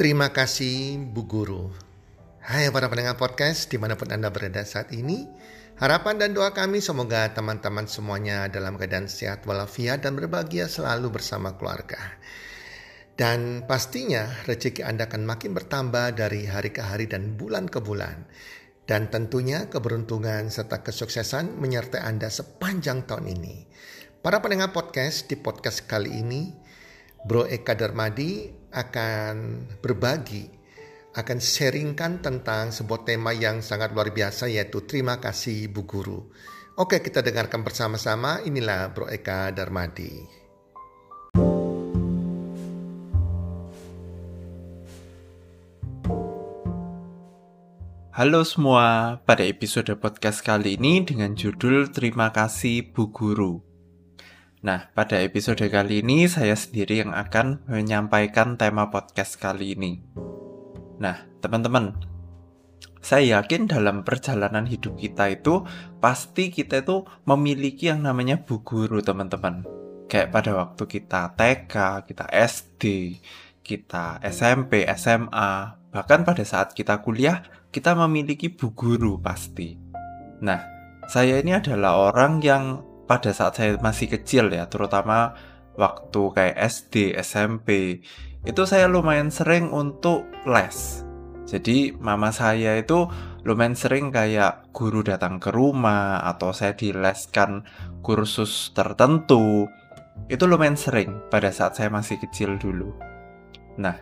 Terima kasih Bu Guru. Hai para pendengar podcast di mana pun Anda berada saat ini. Harapan dan doa kami semoga teman-teman semuanya dalam keadaan sehat walafiat dan berbahagia selalu bersama keluarga. Dan pastinya rezeki Anda akan makin bertambah dari hari ke hari dan bulan ke bulan. Dan tentunya keberuntungan serta kesuksesan menyertai Anda sepanjang tahun ini. Para pendengar podcast di podcast kali ini, Bro Eka Darmadi akan berbagi, akan sharingkan tentang sebuah tema yang sangat luar biasa yaitu terima kasih Bu Guru. Oke kita dengarkan bersama-sama, inilah Bro Eka Darmadi. Halo semua, pada episode podcast kali ini dengan judul Terima kasih Bu Guru. Nah, pada episode kali ini saya sendiri yang akan menyampaikan tema podcast kali ini. Nah, teman-teman, saya yakin dalam perjalanan hidup kita itu pasti kita itu memiliki yang namanya bu guru, teman-teman. Kayak pada waktu kita TK, kita SD, kita SMP, SMA, bahkan pada saat kita kuliah, kita memiliki bu guru pasti. Nah, saya ini adalah orang yang pada saat saya masih kecil ya, terutama waktu kayak SD, SMP, itu saya lumayan sering untuk les. Jadi mama saya itu lumayan sering kayak guru datang ke rumah atau saya dileskan kursus tertentu. Itu lumayan sering pada saat saya masih kecil dulu. Nah,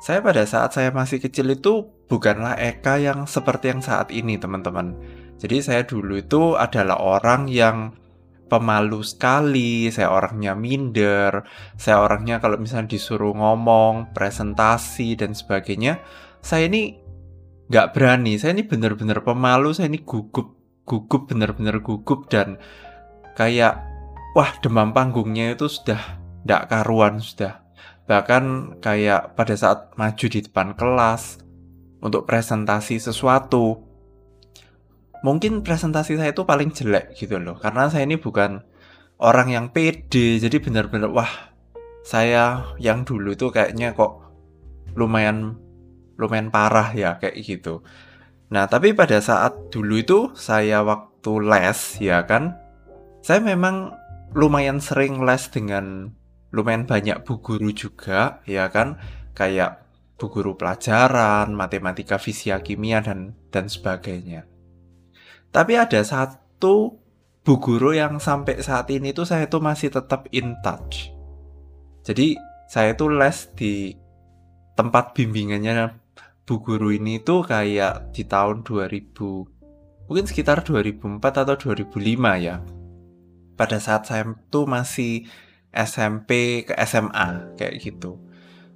saya pada saat saya masih kecil itu bukanlah Eka yang seperti yang saat ini, teman-teman. Jadi saya dulu itu adalah orang yang pemalu sekali, saya orangnya minder, saya orangnya kalau misalnya disuruh ngomong, presentasi, dan sebagainya, saya ini nggak berani, saya ini bener-bener pemalu, saya ini gugup, gugup, bener-bener gugup, dan kayak, wah demam panggungnya itu sudah nggak karuan, sudah. Bahkan kayak pada saat maju di depan kelas, untuk presentasi sesuatu, mungkin presentasi saya itu paling jelek gitu loh. Karena saya ini bukan orang yang pede jadi benar-benar wah saya yang dulu itu kayaknya kok lumayan lumayan parah ya kayak gitu. Nah tapi pada saat dulu itu saya waktu les ya kan saya memang lumayan sering les dengan lumayan banyak bu guru juga ya kan kayak bu guru pelajaran matematika fisika kimia dan dan sebagainya tapi ada satu bu guru yang sampai saat ini tuh saya tuh masih tetap in touch. Jadi saya tuh les di tempat bimbingannya bu guru ini tuh kayak di tahun 2000 mungkin sekitar 2004 atau 2005 ya. Pada saat saya tuh masih SMP ke SMA kayak gitu.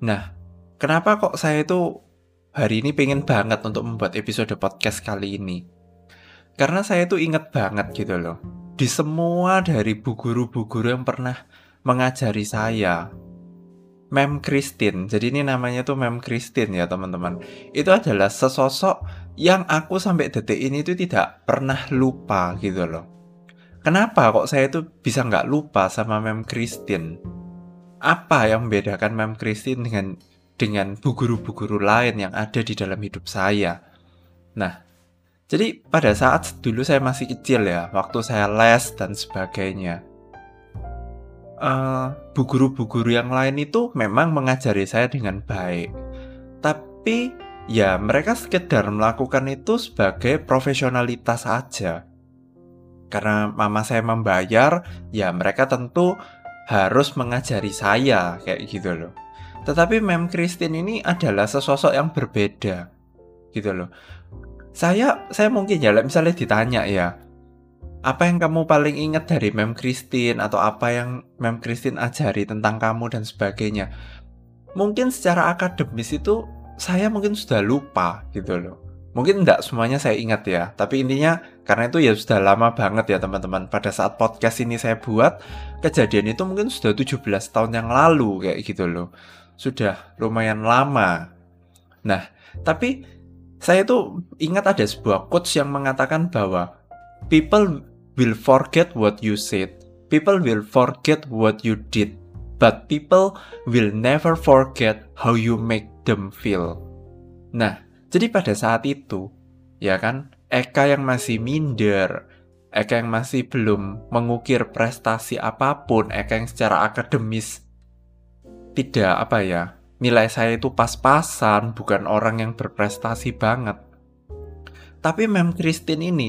Nah, kenapa kok saya tuh hari ini pengen banget untuk membuat episode podcast kali ini? Karena saya tuh inget banget gitu loh. Di semua dari bu guru-bu guru yang pernah mengajari saya. Mem Christine, jadi ini namanya tuh Mem Christine ya teman-teman. Itu adalah sesosok yang aku sampai detik ini tuh tidak pernah lupa gitu loh. Kenapa kok saya tuh bisa nggak lupa sama Mem Christine? Apa yang membedakan Mem Christine dengan dengan bu guru-bu guru lain yang ada di dalam hidup saya? Nah, jadi pada saat dulu saya masih kecil ya, waktu saya les dan sebagainya, uh, bu guru-bu guru yang lain itu memang mengajari saya dengan baik. Tapi ya mereka sekedar melakukan itu sebagai profesionalitas saja. Karena mama saya membayar, ya mereka tentu harus mengajari saya kayak gitu loh. Tetapi Mem Christine ini adalah sesosok yang berbeda gitu loh saya saya mungkin ya misalnya ditanya ya apa yang kamu paling ingat dari Mem Christine atau apa yang Mem Christine ajari tentang kamu dan sebagainya? Mungkin secara akademis itu saya mungkin sudah lupa gitu loh. Mungkin tidak semuanya saya ingat ya tapi intinya karena itu ya sudah lama banget ya teman-teman. Pada saat podcast ini saya buat kejadian itu mungkin sudah 17 tahun yang lalu kayak gitu loh. Sudah lumayan lama. Nah tapi saya tuh ingat ada sebuah quotes yang mengatakan bahwa people will forget what you said, people will forget what you did. but people will never forget how you make them feel. Nah, jadi pada saat itu, ya kan, Eka yang masih minder, Eka yang masih belum mengukir prestasi apa pun, Eka yang secara akademis tidak apa ya, nilai saya itu pas-pasan, bukan orang yang berprestasi banget. Tapi Mem Christine ini,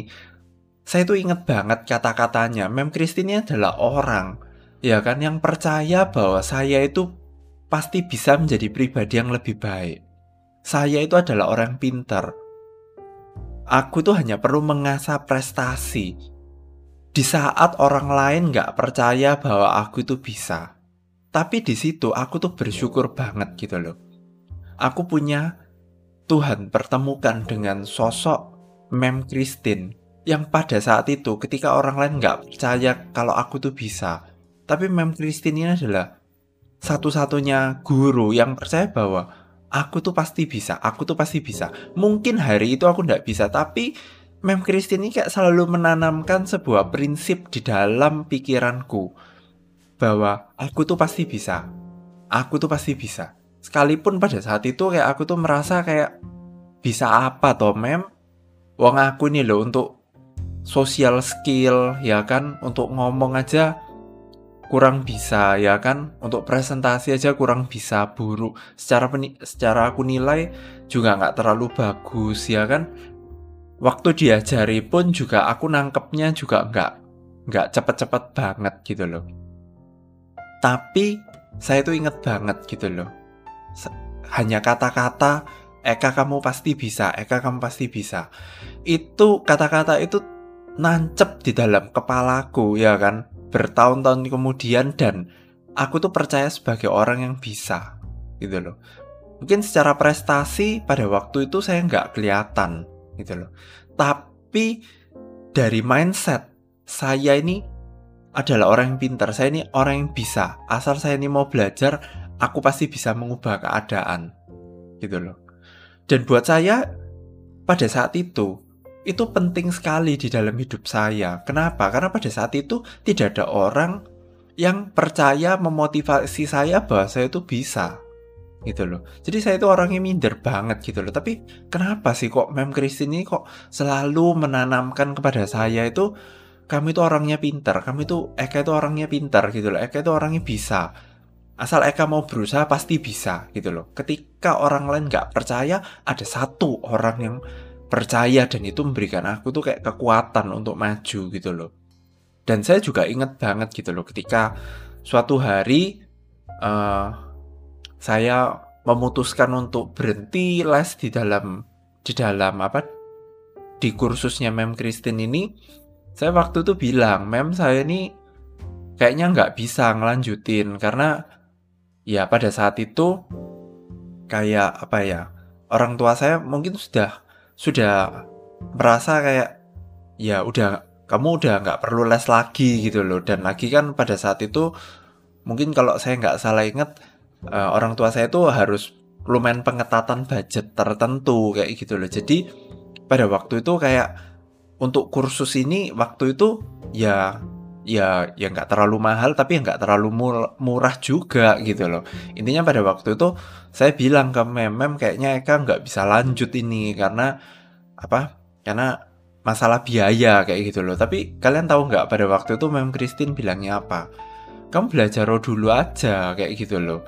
saya tuh inget banget kata-katanya. Mem Christine ini adalah orang, ya kan, yang percaya bahwa saya itu pasti bisa menjadi pribadi yang lebih baik. Saya itu adalah orang pintar, Aku tuh hanya perlu mengasah prestasi. Di saat orang lain nggak percaya bahwa aku itu bisa. Tapi di situ aku tuh bersyukur banget gitu loh. Aku punya Tuhan pertemukan dengan sosok Mem Christine yang pada saat itu ketika orang lain nggak percaya kalau aku tuh bisa. Tapi Mem Christine ini adalah satu-satunya guru yang percaya bahwa aku tuh pasti bisa, aku tuh pasti bisa. Mungkin hari itu aku nggak bisa, tapi Mem Christine ini kayak selalu menanamkan sebuah prinsip di dalam pikiranku bahwa aku tuh pasti bisa, aku tuh pasti bisa. Sekalipun pada saat itu kayak aku tuh merasa kayak bisa apa toh Mem? Wong aku nih loh untuk social skill ya kan, untuk ngomong aja kurang bisa ya kan? Untuk presentasi aja kurang bisa buruk. Secara secara aku nilai juga nggak terlalu bagus ya kan? Waktu diajari pun juga aku nangkepnya juga nggak nggak cepet-cepet banget gitu loh tapi saya tuh inget banget gitu loh. Hanya kata-kata Eka kamu pasti bisa Eka kamu pasti bisa. Itu kata-kata itu nancep di dalam kepalaku ya kan bertahun-tahun kemudian dan aku tuh percaya sebagai orang yang bisa gitu loh. Mungkin secara prestasi pada waktu itu saya nggak kelihatan gitu loh. Tapi dari mindset saya ini adalah orang yang pintar saya ini orang yang bisa asal saya ini mau belajar aku pasti bisa mengubah keadaan gitu loh dan buat saya pada saat itu itu penting sekali di dalam hidup saya. Kenapa? Karena pada saat itu tidak ada orang yang percaya memotivasi saya bahwa saya itu bisa gitu loh. Jadi saya itu orangnya minder banget gitu loh. Tapi kenapa sih kok Mem Christine ini kok selalu menanamkan kepada saya itu kamu itu orangnya pintar, kamu itu Eka itu orangnya pintar gitu loh. Eka itu orangnya bisa. Asal Eka mau berusaha pasti bisa gitu loh. Ketika orang lain nggak percaya, ada satu orang yang percaya dan itu memberikan aku tuh kayak kekuatan untuk maju gitu loh. Dan saya juga inget banget gitu loh ketika suatu hari uh, saya memutuskan untuk berhenti les di dalam di dalam apa di kursusnya Mem Christine ini saya waktu itu bilang Mem saya ini kayaknya nggak bisa ngelanjutin. Karena ya pada saat itu kayak apa ya orang tua saya mungkin sudah sudah merasa kayak ya udah kamu udah nggak perlu les lagi gitu loh. Dan lagi kan pada saat itu mungkin kalau saya nggak salah ingat uh, orang tua saya itu harus lumayan pengetatan budget tertentu kayak gitu loh. Jadi pada waktu itu kayak untuk kursus ini waktu itu ya ya ya nggak terlalu mahal tapi nggak terlalu murah juga gitu loh. Intinya pada waktu itu saya bilang ke mem mem kayaknya Eka nggak bisa lanjut ini karena apa karena masalah biaya kayak gitu loh. Tapi kalian tahu nggak pada waktu itu mem Christine bilangnya apa? Kamu belajar dulu aja kayak gitu loh.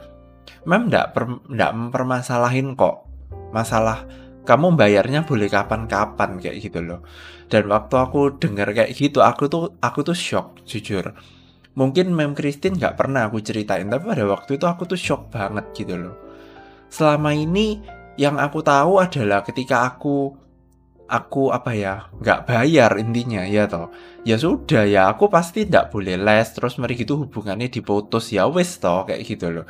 Mem nggak per, mempermasalahin kok masalah kamu bayarnya boleh kapan-kapan kayak gitu loh. Dan waktu aku dengar kayak gitu aku tuh aku tuh shock jujur. Mungkin mem Christine nggak pernah aku ceritain tapi pada waktu itu aku tuh shock banget gitu loh. Selama ini yang aku tahu adalah ketika aku aku apa ya nggak bayar intinya ya toh. Ya sudah ya aku pasti tidak boleh les terus mari gitu hubungannya diputus. Ya wes toh kayak gitu loh.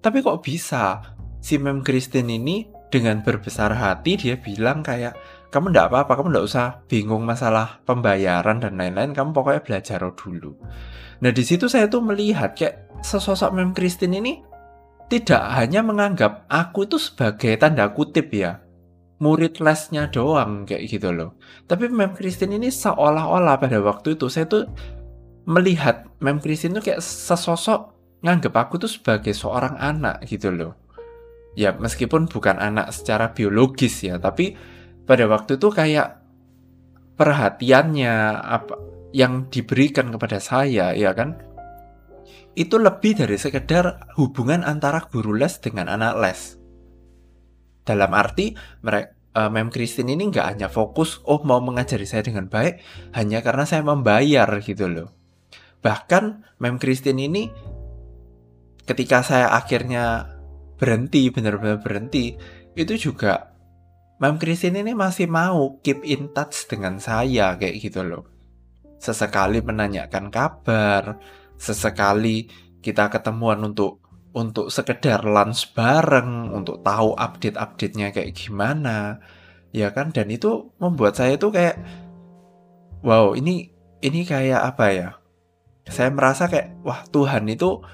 Tapi kok bisa? Si Mem Christine ini dengan berbesar hati dia bilang kayak kamu ndak apa-apa, kamu ndak usah bingung masalah pembayaran dan lain-lain, kamu pokoknya belajar dulu. Nah di situ saya tuh melihat kayak sesosok Mem Christine ini tidak hanya menganggap aku itu sebagai tanda kutip ya murid lesnya doang kayak gitu loh. Tapi Mem Christine ini seolah-olah pada waktu itu saya tuh melihat Mem Christine itu kayak sesosok nganggep aku tuh sebagai seorang anak gitu loh. Ya meskipun bukan anak secara biologis ya, tapi pada waktu itu kayak perhatiannya apa yang diberikan kepada saya ya kan itu lebih dari sekedar hubungan antara guru les dengan anak les. Dalam arti mereka uh, Mem Christine ini nggak hanya fokus oh mau mengajari saya dengan baik hanya karena saya membayar gitu loh. Bahkan Mem Christine ini ketika saya akhirnya berhenti benar-benar berhenti itu juga Mem Christine ini masih mau keep in touch dengan saya kayak gitu loh. Sesekali menanyakan kabar, sesekali kita ketemuan untuk untuk sekedar lunch bareng, untuk tahu update-update-nya kayak gimana, ya kan? Dan itu membuat saya tuh kayak, wow, ini ini kayak apa ya? Saya merasa kayak, wah Tuhan itu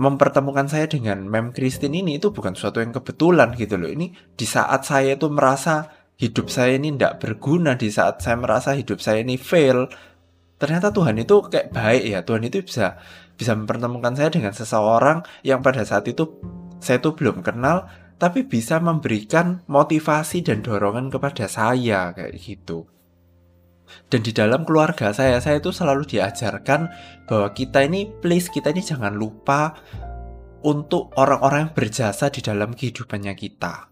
mempertemukan saya dengan Mem Christine ini itu bukan suatu yang kebetulan gitu loh. Ini di saat saya itu merasa hidup saya ini tidak berguna, di saat saya merasa hidup saya ini fail, ternyata Tuhan itu kayak baik ya. Tuhan itu bisa bisa mempertemukan saya dengan seseorang yang pada saat itu saya tuh belum kenal tapi bisa memberikan motivasi dan dorongan kepada saya kayak gitu. Dan di dalam keluarga saya, saya itu selalu diajarkan bahwa kita ini please kita ini jangan lupa untuk orang-orang yang berjasa di dalam kehidupannya kita.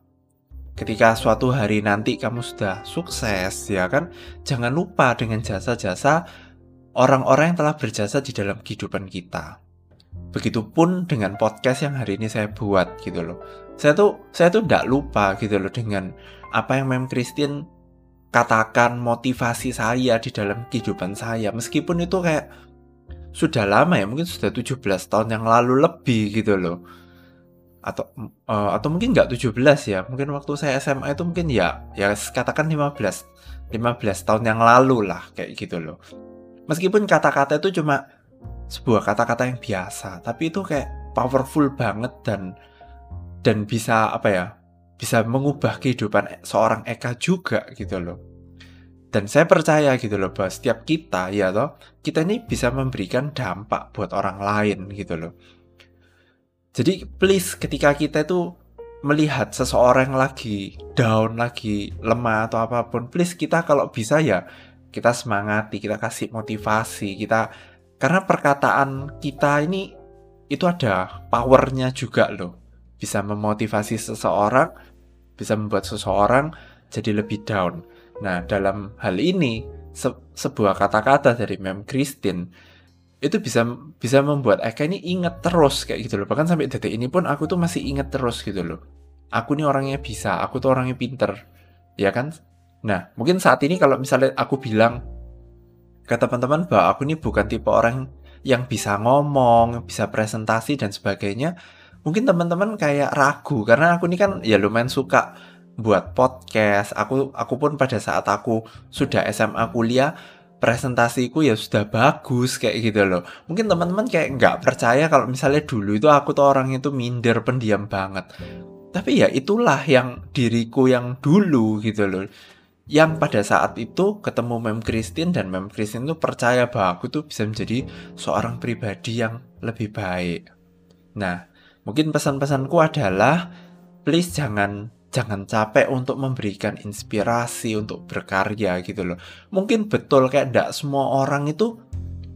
Ketika suatu hari nanti kamu sudah sukses, ya kan, jangan lupa dengan jasa-jasa orang-orang yang telah berjasa di dalam kehidupan kita. Begitupun dengan podcast yang hari ini saya buat gitu loh. Saya tuh saya tuh tidak lupa gitu loh dengan apa yang Mem Christine katakan motivasi saya di dalam kehidupan saya. Meskipun itu kayak sudah lama ya, mungkin sudah 17 tahun yang lalu lebih gitu loh. Atau uh, atau mungkin nggak 17 ya. Mungkin waktu saya SMA itu mungkin ya ya katakan 15 15 tahun yang lalu lah kayak gitu loh meskipun kata-kata itu cuma sebuah kata-kata yang biasa tapi itu kayak powerful banget dan dan bisa apa ya bisa mengubah kehidupan seorang Eka juga gitu loh dan saya percaya gitu loh bahwa setiap kita ya toh kita ini bisa memberikan dampak buat orang lain gitu loh jadi please ketika kita itu melihat seseorang lagi down lagi lemah atau apa pun please kita kalau bisa ya kita semangati, kita kasih motivasi, kita karena perkataan kita ini itu ada powernya juga loh. Bisa memotivasi seseorang, bisa membuat seseorang jadi lebih down. Nah, dalam hal ini se sebuah kata-kata dari Mem Christine itu bisa bisa membuat Eka ini inget terus kayak gitu loh. Bahkan sampai detik ini pun aku tuh masih inget terus gitu loh. Aku nih orangnya bisa, aku tuh orangnya pinter. Ya kan? Nah, mungkin saat ini kalau misalnya aku bilang ke teman-teman bahwa aku ini bukan tipe orang yang bisa ngomong, bisa presentasi dan sebagainya, mungkin teman-teman kayak ragu karena aku ini kan ya lumayan suka buat podcast. Aku aku pun pada saat aku sudah SMA kuliah presentasiku ya sudah bagus kayak gitu loh. Mungkin teman-teman kayak nggak percaya kalau misalnya dulu itu aku tuh orang itu minder, pendiam banget. Tapi ya itulah yang diriku yang dulu gitu loh yang pada saat itu ketemu Mem Christine dan Mem Christine itu percaya bahwa aku tuh bisa menjadi seorang pribadi yang lebih baik. Nah, mungkin pesan-pesanku adalah please jangan jangan capek untuk memberikan inspirasi untuk berkarya gitu loh. Mungkin betul kayak tidak semua orang itu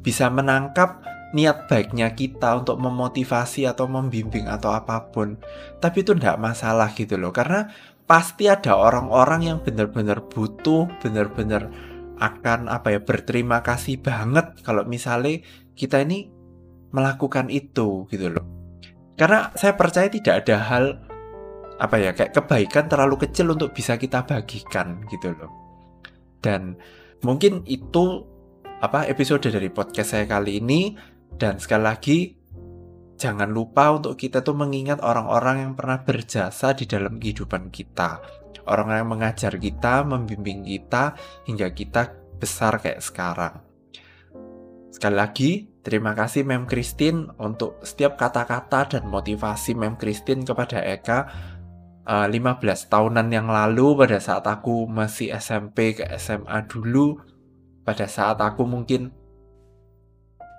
bisa menangkap niat baiknya kita untuk memotivasi atau membimbing atau apa pun. Tapi itu tidak masalah gitu loh. Karena pasti ada orang-orang yang benar-benar butuh, benar-benar akan apa ya berterima kasih banget kalau misalnya kita ini melakukan itu gitu loh. Karena saya percaya tidak ada hal apa ya kayak kebaikan terlalu kecil untuk bisa kita bagikan gitu loh. Dan mungkin itu apa episode dari podcast saya kali ini dan sekali lagi jangan lupa untuk kita tuh mengingat orang-orang yang pernah berjasa di dalam kehidupan kita. Orang yang mengajar kita, membimbing kita, hingga kita besar kayak sekarang. Sekali lagi, terima kasih Mem Christine untuk setiap kata-kata dan motivasi Mem Christine kepada Eka 15 eh, tahunan yang lalu pada saat aku masih SMP ke SMA dulu pada saat aku mungkin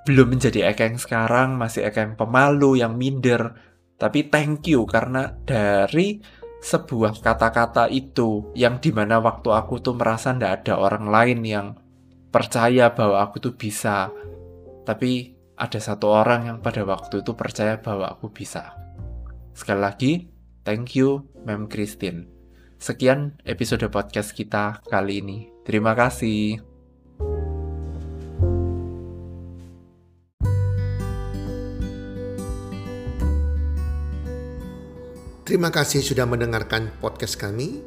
belum menjadi Eka yang sekarang, masih Eka yang pemalu, yang minder. Tapi thank you karena dari sebuah kata-kata itu yang di mana waktu aku tuh merasa ndak ada orang lain yang percaya bahwa aku tuh bisa. Tapi ada satu orang yang pada waktu itu percaya bahwa aku bisa. Sekali lagi, thank you, Mem Christine. Sekian episode podcast kita kali ini. Terima kasih. Terima kasih sudah mendengarkan podcast kami.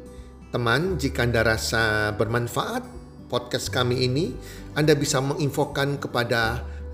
Teman, jika Anda rasa bermanfaat podcast kami ini, Anda bisa menginfokan kepada